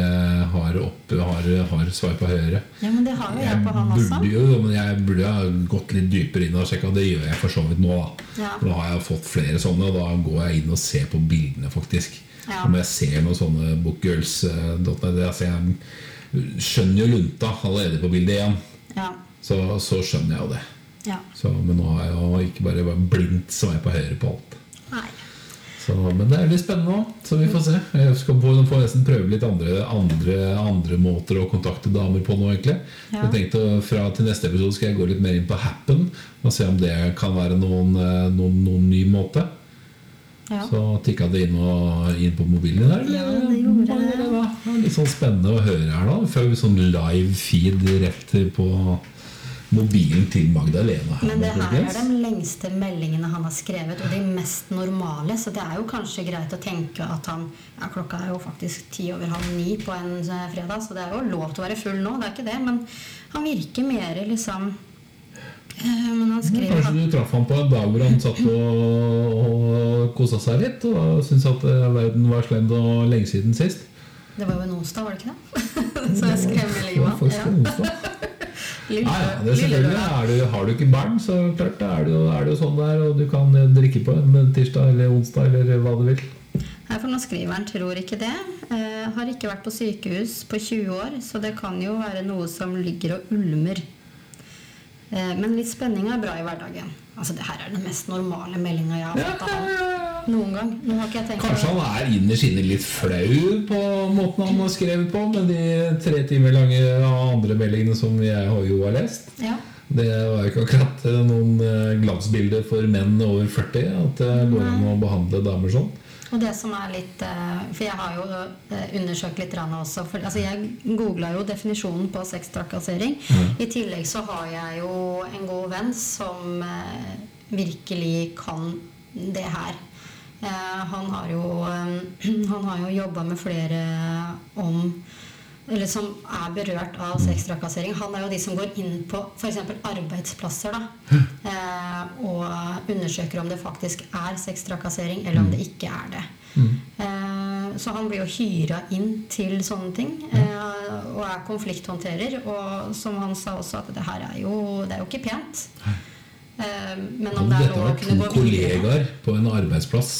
har, opp, har, har svar på høyre. Ja, men det har jo jeg på han også. jo, men jeg burde ha gått litt dypere inn og sjekka. Det gjør jeg for så vidt nå. Da. Ja. For da har jeg fått flere sånne, og da går jeg inn og ser på bildene, faktisk. Ja. Om jeg ser noen sånne bookgirls.net altså Jeg skjønner jo lunta allerede på bildet igjen. Ja. Så, så skjønner jeg jo det. ja. Så, men nå er jeg jo ikke bare, blindt som er på høyre på alt. Nei. Så, men det er litt spennende òg, så vi får se. Jeg skal få, få nesten prøve litt andre, andre, andre måter å kontakte damer på nå, egentlig. Ja. Jeg tenkte Fra til neste episode skal jeg gå litt mer inn på Happen og se om det kan være noen, eh, noen, noen ny måte. Ja. Så tikka det inn, og, inn på mobilen der. Ja, det gjorde det. er litt sånn spennende å høre her, da. Før vi sånn live feed rett på mobilen til Magdalena. Men det her er de lengste meldingene han har skrevet, og de mest normale. Så det er jo kanskje greit å tenke at han ja, Klokka er jo faktisk ti over halv ni på en eh, fredag, så det er jo lov til å være full nå. Det er ikke det, men han virker mer liksom Men han skrev Kanskje du traff ham på en dag hvor han satt og, og kosa seg litt og syntes at eh, verden var slem og lenge siden sist. Det var jo en onsdag, var det ikke det? så jeg skrev med en ja. Lille, det er selvfølgelig. Er du, har du ikke barn, så klart er det, jo, er det jo sånn det er. Og du kan eh, drikke på en tirsdag eller onsdag eller hva du vil. Nei, for nå skriver han tror ikke det. Eh, har ikke vært på sykehus på 20 år, så det kan jo være noe som ligger og ulmer. Eh, men litt spenning er bra i hverdagen. Altså Det her er den mest normale meldinga jeg har fått av han noen gang. Kanskje han er innerst inne litt flau på måten han har skrevet på, med de tre timer lange andre meldingene som jeg Jo har lest. Ja. Det var jo ikke akkurat eh, noen eh, glansbilder for menn over 40 at det går an å behandle damer sånn. Og det som er litt eh, For jeg har jo eh, undersøkt litt også. For, altså jeg googla jo definisjonen på sextrakassering. I tillegg så har jeg jo en god venn som eh, virkelig kan det her. Han har jo, han har jo jobba med flere om eller som er berørt av sextrakassering. Han er jo de som går inn på f.eks. arbeidsplasser da, eh, og undersøker om det faktisk er sextrakassering, eller om det ikke er det. Eh, så han blir jo hyra inn til sånne ting, eh, og er konflikthåndterer. Og som han sa også, at det her er jo, det er jo ikke pent. Eh, men om Hadde det er lov å kunne gå videre kollegaer på en arbeidsplass,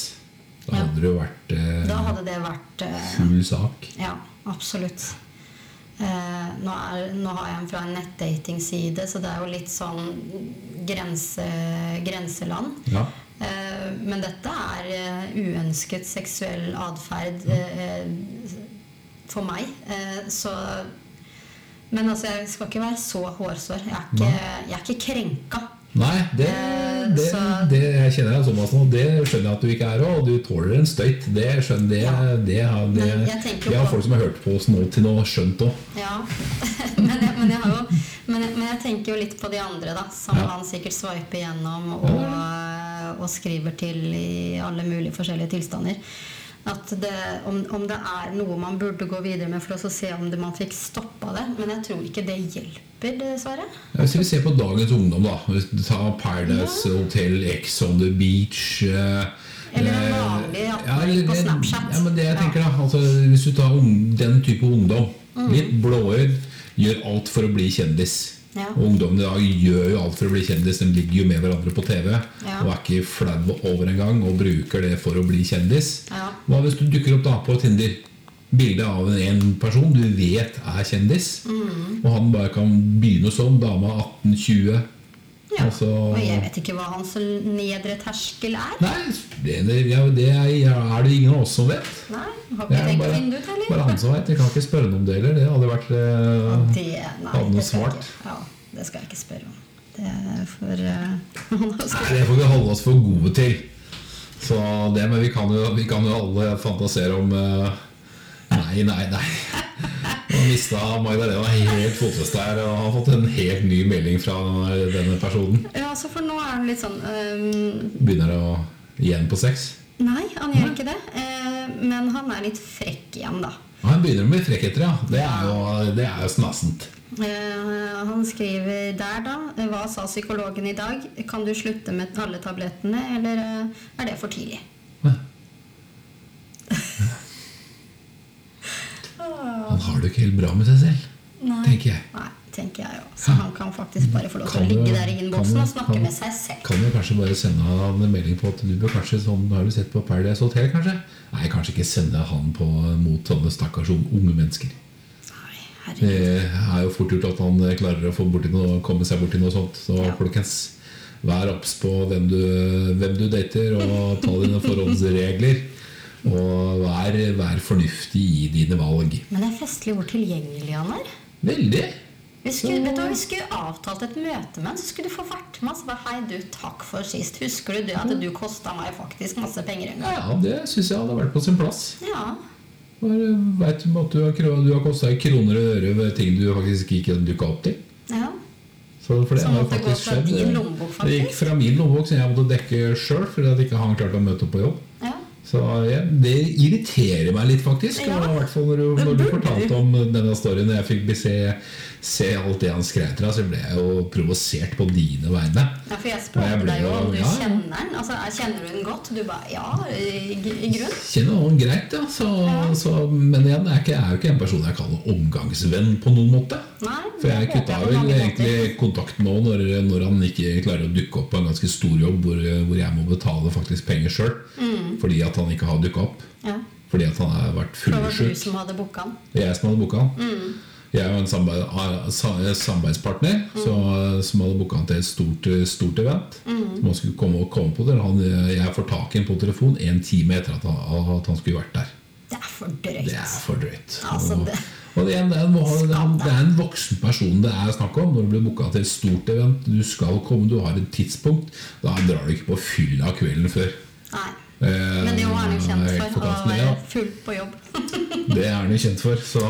da Ja. hadde det jo vært eh, Da hadde det vært eh, full sak. Ja, absolutt. Eh, nå, er, nå har jeg en fra en nettdatingside, så det er jo litt sånn grense, grenseland. Ja. Eh, men dette er uh, uønsket seksuell atferd eh, for meg. Eh, så Men altså, jeg skal ikke være så hårsår. Jeg er ikke, jeg er ikke krenka. Nei, det, det, det jeg kjenner jeg såpass nå. Det skjønner jeg at du ikke er og du tåler en støyt. Det skjønner det, Ja. det, har- det, jeg det har folk som har hørt på oss nå til nå, skjønt òg. Ja, men jeg, men, jeg har jo, men, men jeg tenker jo litt på de andre, da. Som Ja. han sikkert sveiper gjennom og, og skriver til i alle mulige forskjellige tilstander. At det, om, om det er noe man burde gå videre med for å se om det, man fikk stoppa det. Men jeg tror ikke det hjelper, dessverre. Hvis vi ser på dagens ungdom, da. Ta Paradise ja. Hotel, X on the Beach eh, Eller en eh, vanlig 18-åring ja, på Snapchat. Ja, men det jeg tenker da altså, Hvis du tar den type ungdom, Mm. litt blåøyd, gjør alt for å bli kjendis. Ja. Ungdommen i dag gjør jo alt for å bli kjendis. De ligger jo med hverandre på TV Ja. og er ikke flau over engang og bruker det for å bli kjendis. Ja. Hva hvis du dukker opp da på Tinder? Bilde av en person du vet er kjendis, Mm. og han bare kan begynne sånn. Dama 18-20. Ja. Altså, Og jeg vet ikke hva hans nedre terskel er. Nei, det, det, ja, det er, er det ingen av oss som vet. Nei, Har ikke tenkt bare, ut, eller? bare han som vet. Jeg kan ikke spørre noe om det heller. Det hadde vært eh, Det, nei, Hadde det svart. ikke. Ja, det skal jeg ikke spørre om. Det for uh, Nei, det får vi holde oss for gode til. Så det, Men vi kan jo, vi kan jo alle fantasere om uh, Nei, nei, nei. Mista Magdalena helt fotfestet her og har fått en helt ny melding fra denne personen. Ja, så for nå er han litt sånn um... Begynner å igjen på sex. Nei, han gjør ikke det. Eh, men han er litt frekk igjen, da. Han begynner med frekkheter, ja. Det er jo, det er jo snassent. Eh, han skriver der, da. Hva sa psykologen i dag? Kan du slutte med alle tablettene, eller eh, er det for tidlig? Han har det ikke helt bra med seg selv, Nei. tenker jeg. Nei, tenker jeg også. Så han kan faktisk bare få lov til å ligge der i innboksen og snakke kan- med seg selv. Kan du kanskje bare sende han en melding på at du bør kanskje sånn, Har du sett på Paradise Hotel, kanskje? Nei, kanskje ikke sende han på, mot sånne stakkars unge mennesker. Nei, Det er jo fort gjort at han klarer å noe, komme seg borti noe sånt. Så Ja. folkens, vær obs på hvem du, hvem du dater, og ta dine forholdsregler. Og vær, vær fornuftig i dine valg. Men det er festlig hvor tilgjengelig han er. Veldig. Vi skulle, vet du, vi skulle avtalt et møte med ham, så skulle du få vært med. Så bare, Hei, du, takk for sist. Husker du det at du kosta meg faktisk masse penger en gang? Ja, det syns jeg hadde vært på sin plass. Ja. Veit du at du har, du har kosta i kroner og øre ved ting du faktisk ikke dukka opp til? ja. Så for det Som gå faktisk fra skjedd. din lommebok, Det gikk fra min lommebok, så jeg måtte dekke sjøl fordi at ikke han klarte å møte opp på jobb. ja. Så ja, Det irriterer meg litt, faktisk. Ja. I hvert fall når du, når du fortalte om denne storyen. Jeg fikk se, se alt det han skrev til deg, så ble jeg jo provosert på dine vegne. Ja, for jeg spurte deg jo om du ja, kjenner den. Altså, er- Kjenner du den godt? Du bare ja, i, i grunn. Kjenner han greit, ja. Så, Ja. så, men igjen, jeg er, ikke, jeg er jo ikke en person jeg kaller omgangsvenn på noen måte. Nei, For jeg kutta vel egentlig kontakten nå når, når han ikke klarer å dukke opp på en ganske stor jobb hvor, hvor jeg må betale faktisk penger sjøl fordi at han ikke har dukka opp. Ja. Fordi at han har vært fullsjuk. det var du som hadde booka han? Jeg som hadde booka han. Jeg jo en ah, samarbeidspartner så, som hadde booka han til et stort, stort event. Som han skulle komme, komme på det. Han, jeg får tak i ham på telefon en time etter at han, at han skulle vært der. Det er for drøyt. Det er for drøyt. Altså, det- og det, er en, det, er voksen person det er snakk om når du blir booka til et stort event. Du skal komme, du har et tidspunkt. Da drar du ikke på fylla kvelden før. Nei. Eh, Men det er han jo kjent for. Å være full på jobb. Det er han jo kjent for. Så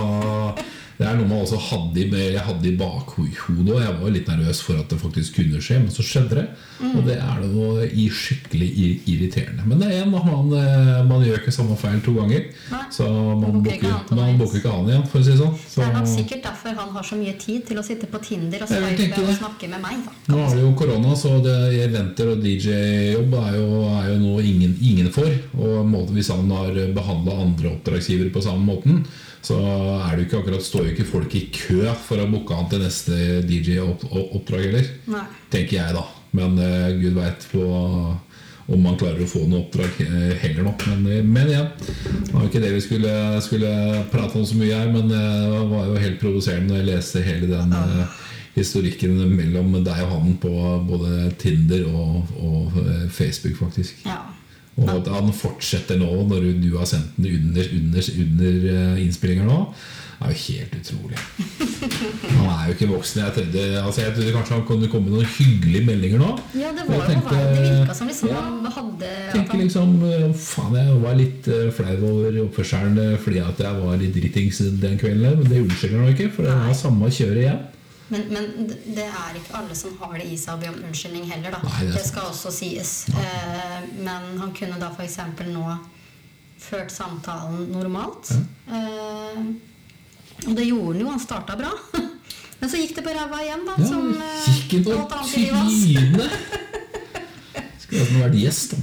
det er noe man også hadde i, jeg hadde i bakhodet. Og jeg var litt nervøs for at det faktisk kunne skje, men så skjedde det. Og det er noe i skikkelig irriterende. Men det er igjen, man, eh, man gjør ikke samme feil to ganger. Nei. Så man booker ikke han igjen, for å si det sånn. Så, Det er nok sikkert derfor han har så mye tid til å sitte på Tinder og og snakke med meg. da. Nå har det jo korona, så det eventer og DJ-jobb er, er jo noe ingen, ingen får. Og måten hvis han har behandla andre oppdragsgivere på samme måten, så er det jo ikke akkurat, står jo ikke folk i kø for å booke han til neste DJ-oppdrag heller. Nei. Tenker jeg, da. Men uh, gud veit om man klarer å få noe oppdrag heller nå. Men, eh, men igjen, det var jo ikke det vi skulle, skulle prate om så mye her. Men eh, det var jo helt provoserende når jeg leste hele den historikken mellom deg og han på både Tinder og, og Facebook, faktisk. Ja. Og at han fortsetter nå, når du- har sendt den under, under, under eh, innspillinger nå, er jo helt utrolig. Han er jo ikke voksen. Jeg trodde, altså jeg trodde kanskje han kunne komme med noen hyggelige meldinger nå. ja, det var jo tenkte- Det virka som liksom Ja. han hadde tenker liksom, eh, faen Jeg var litt eh, flau over oppførselen eh, fordi at jeg var litt dritings den kvelden. Men det unnskylder han ikke, for det var samme kjøret igjen. Men, men det er ikke alle som har det i seg å be om unnskyldning heller, da. Nei, det det skal også sies. Eh, men han kunne da f.eks. nå ført samtalen normalt. Eh, og det gjorde han jo. Han starta bra. Men så gikk det på ræva igjen, da. Ja, som eh, alt annet i livet trynet! Skulle vært gjest, han.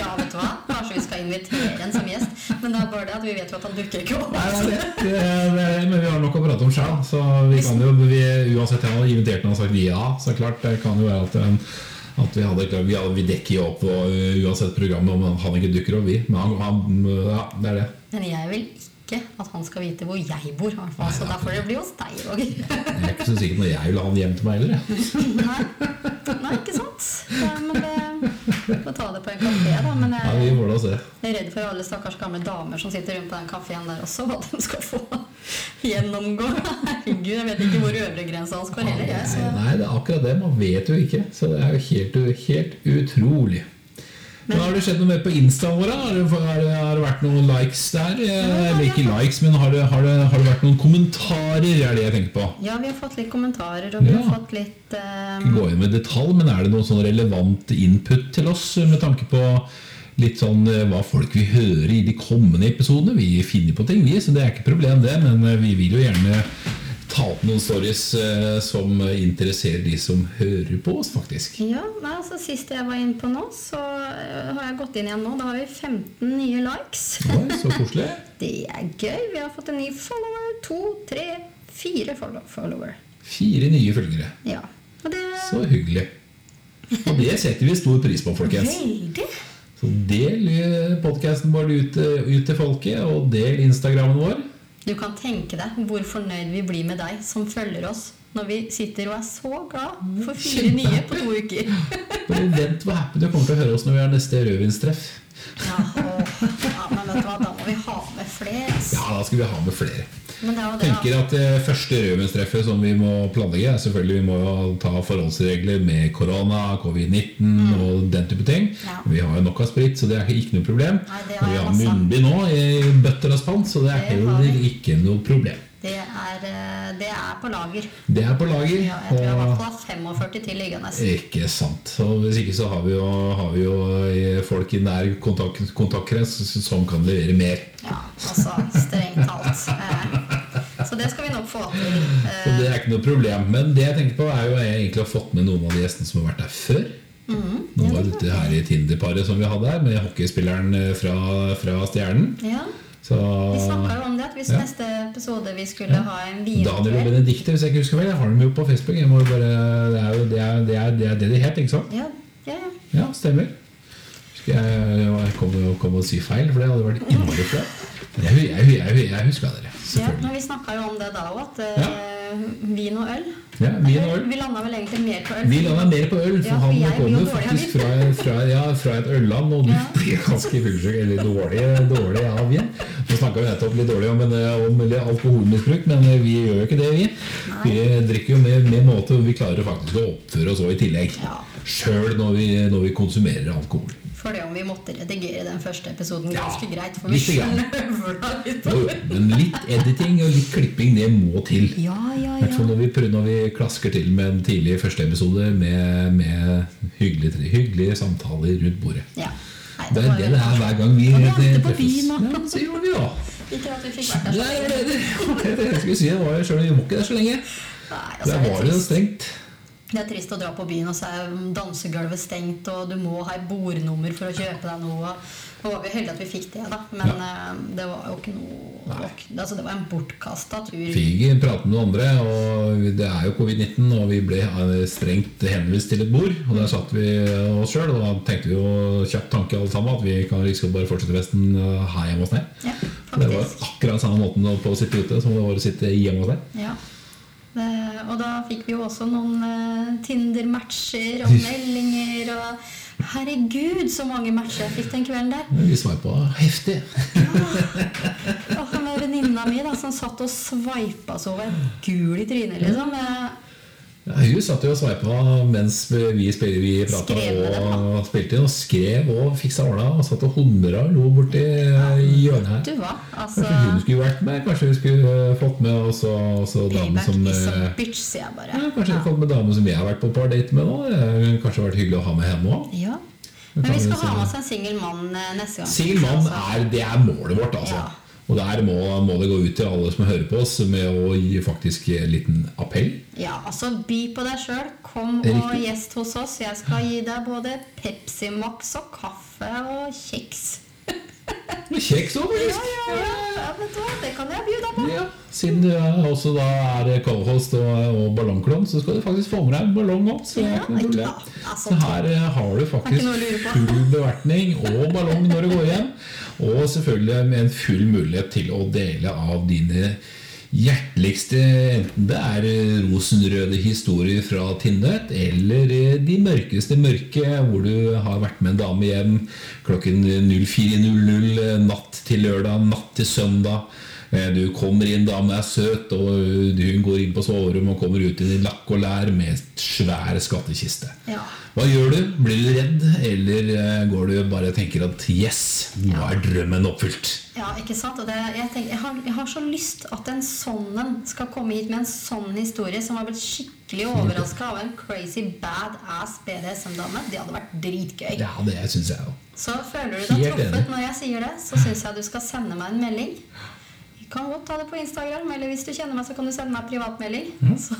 Ja, vet du hva? Kanskje vi skal invitere en som gjest. Men da bare det at vi vet jo at han dukker ikke opp. Nei, det det. Det det Men vi har nok å prate om sjøl, så vi kan jo vi, Uansett jeg har invitert han og sagt ja, så klart det kan jo være at, um, at vi hadde vi, hadde, vi dekker jo opp og, uh, uansett programmet om han ikke dukker opp, vi. Men han, han Ja, det er det. Men jeg vil ikke at han skal vite hvor jeg bor. i hvert fall. Så da får det bli hos deg, òg. Jeg er ikke så sikker når jeg vil ha han hjem til meg heller. Nei. Nei, ikke sant? Ja, men det Får ta det på en kafé, da. Men jeg Nei, vi se. er redd for alle stakkars gamle damer som sitter rundt på den kafeen der også, hva de skal få gjennomgå. Herregud, jeg vet ikke hvor øvre grensa hans går heller. Jeg. Nei, det er akkurat det. Man vet jo ikke. Så det er jo helt, helt utrolig. Men Har det skjedd noe mer på Instaen vår? Har det, har, det, vært noen likes der? Eh, Eller ikke likes, men har det, har, det, har det vært noen kommentarer? er det jeg tenker på. Ja, vi har fått litt kommentarer, og vi Ja. har fått litt um... Gå inn med detalj, men er det noen sånn relevant input til oss med tanke på litt sånn eh, hva folk vil høre i de kommende episodene? Vi finner på ting, vi, så det er ikke problem, det. Men eh, vi vil jo gjerne ta opp noen stories eh, som interesserer de som hører på oss, faktisk. Ja, altså Sist jeg var inne på nå, så eh, har jeg gått inn igjen nå. Da har vi 15 nye likes. Oi, så koselig. Det er gøy. Vi har fått en ny follower. To, tre, fire follower. Fire nye følgere. Ja. Det Så hyggelig. Og det setter vi stor pris på, folkens. Veldig. Så del podkasten vår ut, ut til folket, og del Instagrammen vår. Du kan tenke deg hvor fornøyd vi blir med deg som følger oss når vi sitter og er så glad for fire Kjempehappy. nye på to uker. Bare vent hvor happy du kommer til å høre oss når vi har neste rødvinstreff. Ja, og, ja, men vet du hva, da må vi ha med flere. Ja, da skal vi ha med flere. Men det er det, tenker at det første rødvinstreffet som vi må planlegge, er selvfølgelig vi må jo ta forholdsregler med korona, covid-19 og den type ting. Mm. Ja. Vi har jo nok av sprit, så det er ikke noe problem. Nei, har vi har munnbind nå i bøtter og spann, så det er heller ikke noe problem. Det, er, eh, det er på lager. Det er på lager. Ja, jeg tror jeg i hvert fall har 45 til liggende. Ikke sant. Og hvis ikke så har vi jo, har vi jo eh, folk i nær kontakt, kontaktkrets som kan levere mer. Ja, altså strengt talt. Eh, Så det skal vi nok få til. Så det er ikke noe problem. Men det jeg tenker på er jo at jeg egentlig har fått med noen av de gjestene som har vært der før. Mm, Nå var dette her i Tinder-paret som vi hadde her, med hockeyspilleren fra, fra Stjernen. Ja, Så Vi snakka jo om det, at hvis Ja. neste episode vi skulle ha en Daniel og Benedicte, hvis jeg ikke husker feil. Jeg har dem jo på Facebook. Bare, det er jo det, er, det, er, det, er det de het, ikke sant? ja, ja, ja. Ja, stemmer. Skal jeg, jeg kom, kom og si feil, for det hadde vært innmari flaut. Jeg, jeg, jeg, jeg huska dere, ja, men Vi snakka jo om det da òg, at eh, vin og øl Ja, Vin og øl. Vi landa vel egentlig mer på øl. Vi lander mer på øl, for Ja, for han kommer faktisk fra, fra, ja, fra et ølland, og du blir ganske fullsjuk eller dårlig, dårlig av vin. Nå snakka vi nettopp litt dårlig om, eh, om alkoholmisbruk, men eh, vi gjør jo ikke det, vi. Vi drikker jo med, med måte, og vi klarer faktisk å oppføre oss òg i tillegg. Ja. Sjøl når, når vi konsumerer alkohol. For det om vi måtte redigere den første episoden Ja, ganske greit. For vi litt litt. Jo, men litt editing og litt klipping, det må til. Ja, ja, ja. når vi, prøver- når vi klasker til med en tidlig første episode med, med hyggelige, hyggelige samtaler rundt bordet. ja. Nei, Det er det det er hver gang vi treffes. Ja, så gjorde vi jo. Ikke at vi fikk vært der Det så er lenge. det, det, jeg skulle si, det var jo selv om vi var ikke der så lenge. Nei, altså, Der det, var det stengt. Det er trist å dra på byen, og så er dansegulvet stengt, og du må ha et bordnummer for å kjøpe deg noe. Og var vi heldige at vi fikk det, da, men eh, det var jo ikke noe Altså, det var en bortkasta tur. Fikk prate med noen andre, og det er jo covid-19, og vi ble eh, strengt henvist til et bord. Og der satt vi oss sjøl, og da tenkte vi jo kjapt tanke alle sammen at vi kan liksom bare fortsette festen eh, her hjemme hos deg. Ja, Det var akkurat samme måten på å sitte ute som det var å sitte hjemme hos deg. Ja. Og da fikk vi jo også noen eh, Tinder-matcher og meldinger og Herregud, så mange matcher jeg fikk den kvelden der. Vi sveipa heftig. Og han med venninna mi da, som satt og sveipa så var jeg gul i trynet, liksom. Jeg, Ja, hun satt jo og sveipa mens vi, spil- vi prata og spilte inn. Og skrev og fiksa ordna og satt og humra og lo borti hjørnet her. du var, Altså Kanskje hun skulle vært med? Kanskje hun skulle eh, fått med også, også dame Payback som eh, bitch, sier jeg bare. ja, Kanskje fått med dame som jeg har vært på par date med nå. Har kanskje vært hyggelig å ha med henne òg. Ja. Men vi skal ha med oss en singel mann eh, neste gang. Singel mann er, det er målet vårt, altså. Ja. Og der må, må det gå ut til alle som hører på oss, med å gi faktisk en liten appell. Ja, altså by på deg sjøl. Kom og gjest hos oss. Jeg skal gi deg både Pepsi Max og kaffe og kjeks. Kjeks òg, faktisk. ja, ja, ja, vet du hva? Det kan jeg by deg på. Ja, Siden du også da er co-host og, og ballongklovn, så skal du faktisk få med deg en ballong òg. Så, Ja, Altså, så her eh, har du faktisk full bevertning og ballong når du går hjem. Og selvfølgelig med en full mulighet til å dele av dine hjerteligste, enten det er eh, rosenrøde historier fra Tindet, eller eh, de mørkeste mørke, hvor du har vært med en dame hjem klokken 04.00 eh, natt til lørdag, natt til søndag. Eh, Du kommer inn, damen er søt, og hun går inn på soverommet og kommer ut i lakk og lær med svær skattkiste. Ja. Hva gjør du? Blir du redd, eller eh, går du bare og tenker at yes, nå er drømmen oppfylt? Ja, ikke sant? Det, jeg, tenker, jeg, har, jeg har så lyst at en sånn skal komme hit med en sånn historie som har blitt skikkelig overraska av en crazy badass BDSM-dame. Det hadde vært dritgøy. Ja, det syns jeg òg. Så føler du deg truffet når jeg sier det, så syns jeg du skal sende meg en melding. Kan godt ta det på Instagram, eller hvis du kjenner meg, så kan du sende meg privatmelding. Så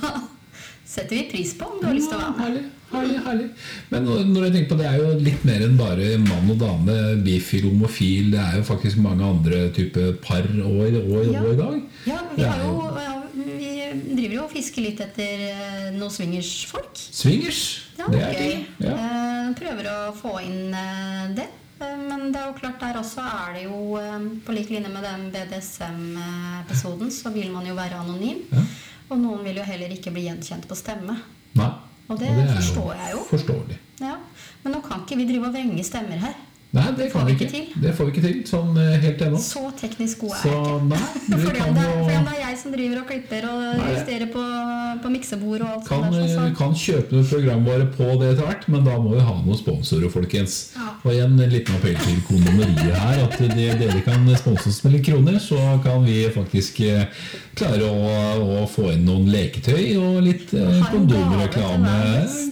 setter vi pris på om du har lyst til å være med. Herlig, herlig, herlig. Men når jeg tenker på det, er jo litt mer enn bare mann og dame, bifil, homofil. Det er jo faktisk mange andre typer par år, år, Ja. i dag. Ja, vi, har jo, ja, vi driver jo og fisker litt etter noen noen swingersfolk. Swingers. Ja, det er gøy. Ja. Eh, prøver å få inn eh, det. Eh, Men det er jo klart der også er det jo eh, På lik linje med den BDSM-episoden, så vil man jo være anonym. Ja. Og noen vil jo heller ikke bli gjenkjent på stemme. Nei. Og det, er forstår jeg jo. Forståelig. Ja. Men nå kan ikke vi drive og vrenge stemmer her. Nei, det får vi ikke ikke. Det får vi ikke til sånn helt ennå. Så teknisk god er Så jeg ikke. nei, Fordi kan det er, det er jeg som driver og klipper og Nei, justerer på, på miksebord og alt kan, sånt. der, så- eh, kan kjøpe noen programvare på det etter hvert, men da må vi ha noen sponsorer, folkens. Ja. Og igjen en liten appell til kondomeriet her. At det, dere kan sponse oss med litt kroner, så kan vi faktisk eh, klare å, å få inn noen leketøy og litt kondomreklame.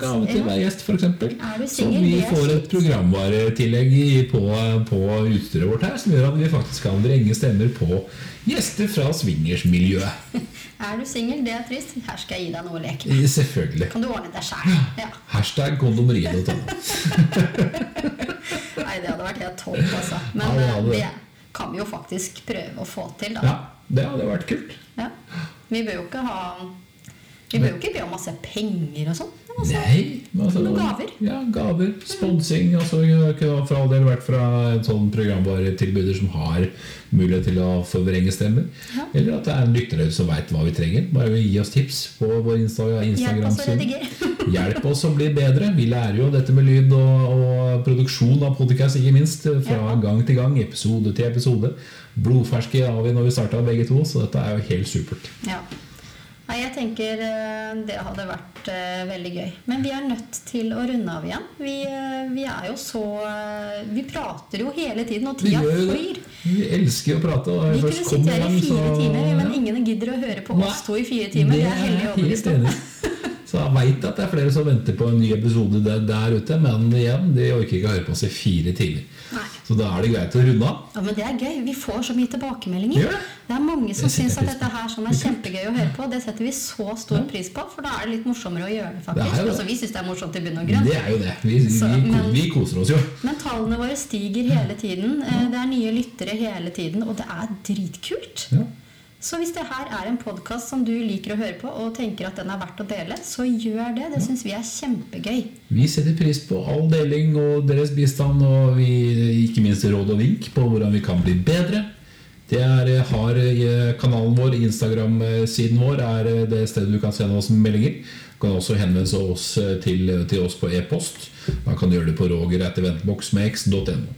gave til hver gjest. Til f.eks. Så vi får et programvaretillegg i- på, på utstyret vårt her, som gjør at vi faktisk kan vrenge stemmer på gjester fra swingersmiljøet. Er du singel, det er trist. Her skal jeg gi deg noe å leke med. Selvfølgelig. Kan du ordne deg sjæl? Ja. Hashtag kondomeriet.no. Nei, det hadde vært helt topp, altså. Men Ja, eh, det. det kan vi jo faktisk prøve å få til, da. Ja, det hadde vært kult. Ja. Vi bør jo ikke ha Vi bør jo ikke be om masse penger og sånn. Altså, Nei, men altså, Noen gaver. Ja, gaver. Sponsing. Altså, kunne for all del vært fra en sånn programvaretilbyder som har mulighet til å forvrenge stemmer. Ja. Eller at det er en lytter som veit hva vi trenger. Bare gi oss tips på vår Insta redigere. Hjelp oss å bli bedre. Vi lærer jo dette med lyd og, og produksjon av podkast, ikke minst. Fra Ja. gang til gang, episode til episode. Blodferske har vi når vi starta begge to, så dette er jo helt supert. Ja. Nei, jeg tenker eh, det hadde vært eh, veldig gøy. Men vi er nødt til å runde av igjen. Vi, eh, vi er jo så Vi prater jo hele tiden, og tida flyr. Vi elsker å prate. Og Vi kunne sitte her i fire timer, men ingen gidder å høre på oss to i fire timer. Det er hellig overbevist om. Så jeg veit at det er flere som venter på en ny episode der, der ute, men igjen, de orker ikke å høre på oss i fire timer. Nei. Så da er det greit å runde av. Ja, men det er gøy. Vi får så mye tilbakemeldinger. Ja. det? Er mange som syns at dette her sånn er kjempegøy å høre på. Det setter vi så stor pris på, for da er det litt morsommere å gjøre det, faktisk. det. Altså, vi syns det er morsomt i bunn og grunn. Det er jo det. Vi, vi, Så, men- vi koser oss jo. Men tallene våre stiger hele tiden. Eh, Det er nye lyttere hele tiden, og det er dritkult. Ja. Så hvis det her er en podkast som du liker å høre på, og tenker at den er verdt å dele, så gjør det. Det syns vi er kjempegøy. Vi setter pris på all deling og deres bistand, og vi, ikke minst råd og vink på hvordan vi kan bli bedre. Det er, har eh, Kanalen vår, Instagram-siden vår, er eh, det stedet du kan sende oss meldinger. Du kan også henvende oss eh, til, til oss på e-post. Da kan gjøre det på roger.eventboxmax.no.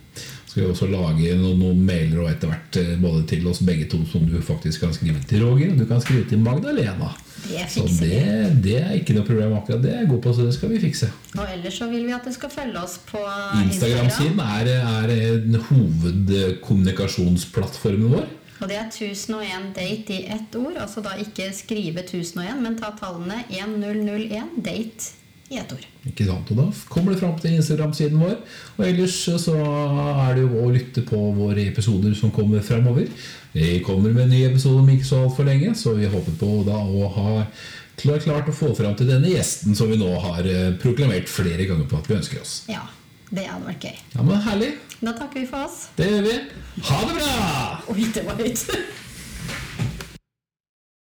Skal også lage noen, noen mailer og etter hvert eh, både til oss begge to, som du faktisk kan skrive til Roger, og du kan skrive til Magdalena. Det Så det, det er ikke noe problem akkurat. Det er jeg god på, så det skal vi fikse. Og ellers så vil vi at du skal følge oss på Instagram. Instagram-siden er, er en hovedkommunikasjonsplattformen vår. Og det er 1001 date i ett ord. Altså da ikke skrive 1001, men ta tallene 1001 date i ett år. Ikke sant? Og da kommer det fram til Instagram-siden vår. Og ellers så er det jo å lytte på våre episoder som kommer fremover. Vi kommer med en ny episode om ikke så altfor lenge, så vi håper på da å ha klart å få fram til denne gjesten som vi nå har eh, proklamert flere ganger på at vi ønsker oss. Ja, det hadde vært gøy. Ja, men Herlig. Da takker vi for oss. Det gjør vi. Ha det bra! Oi, det var høyt.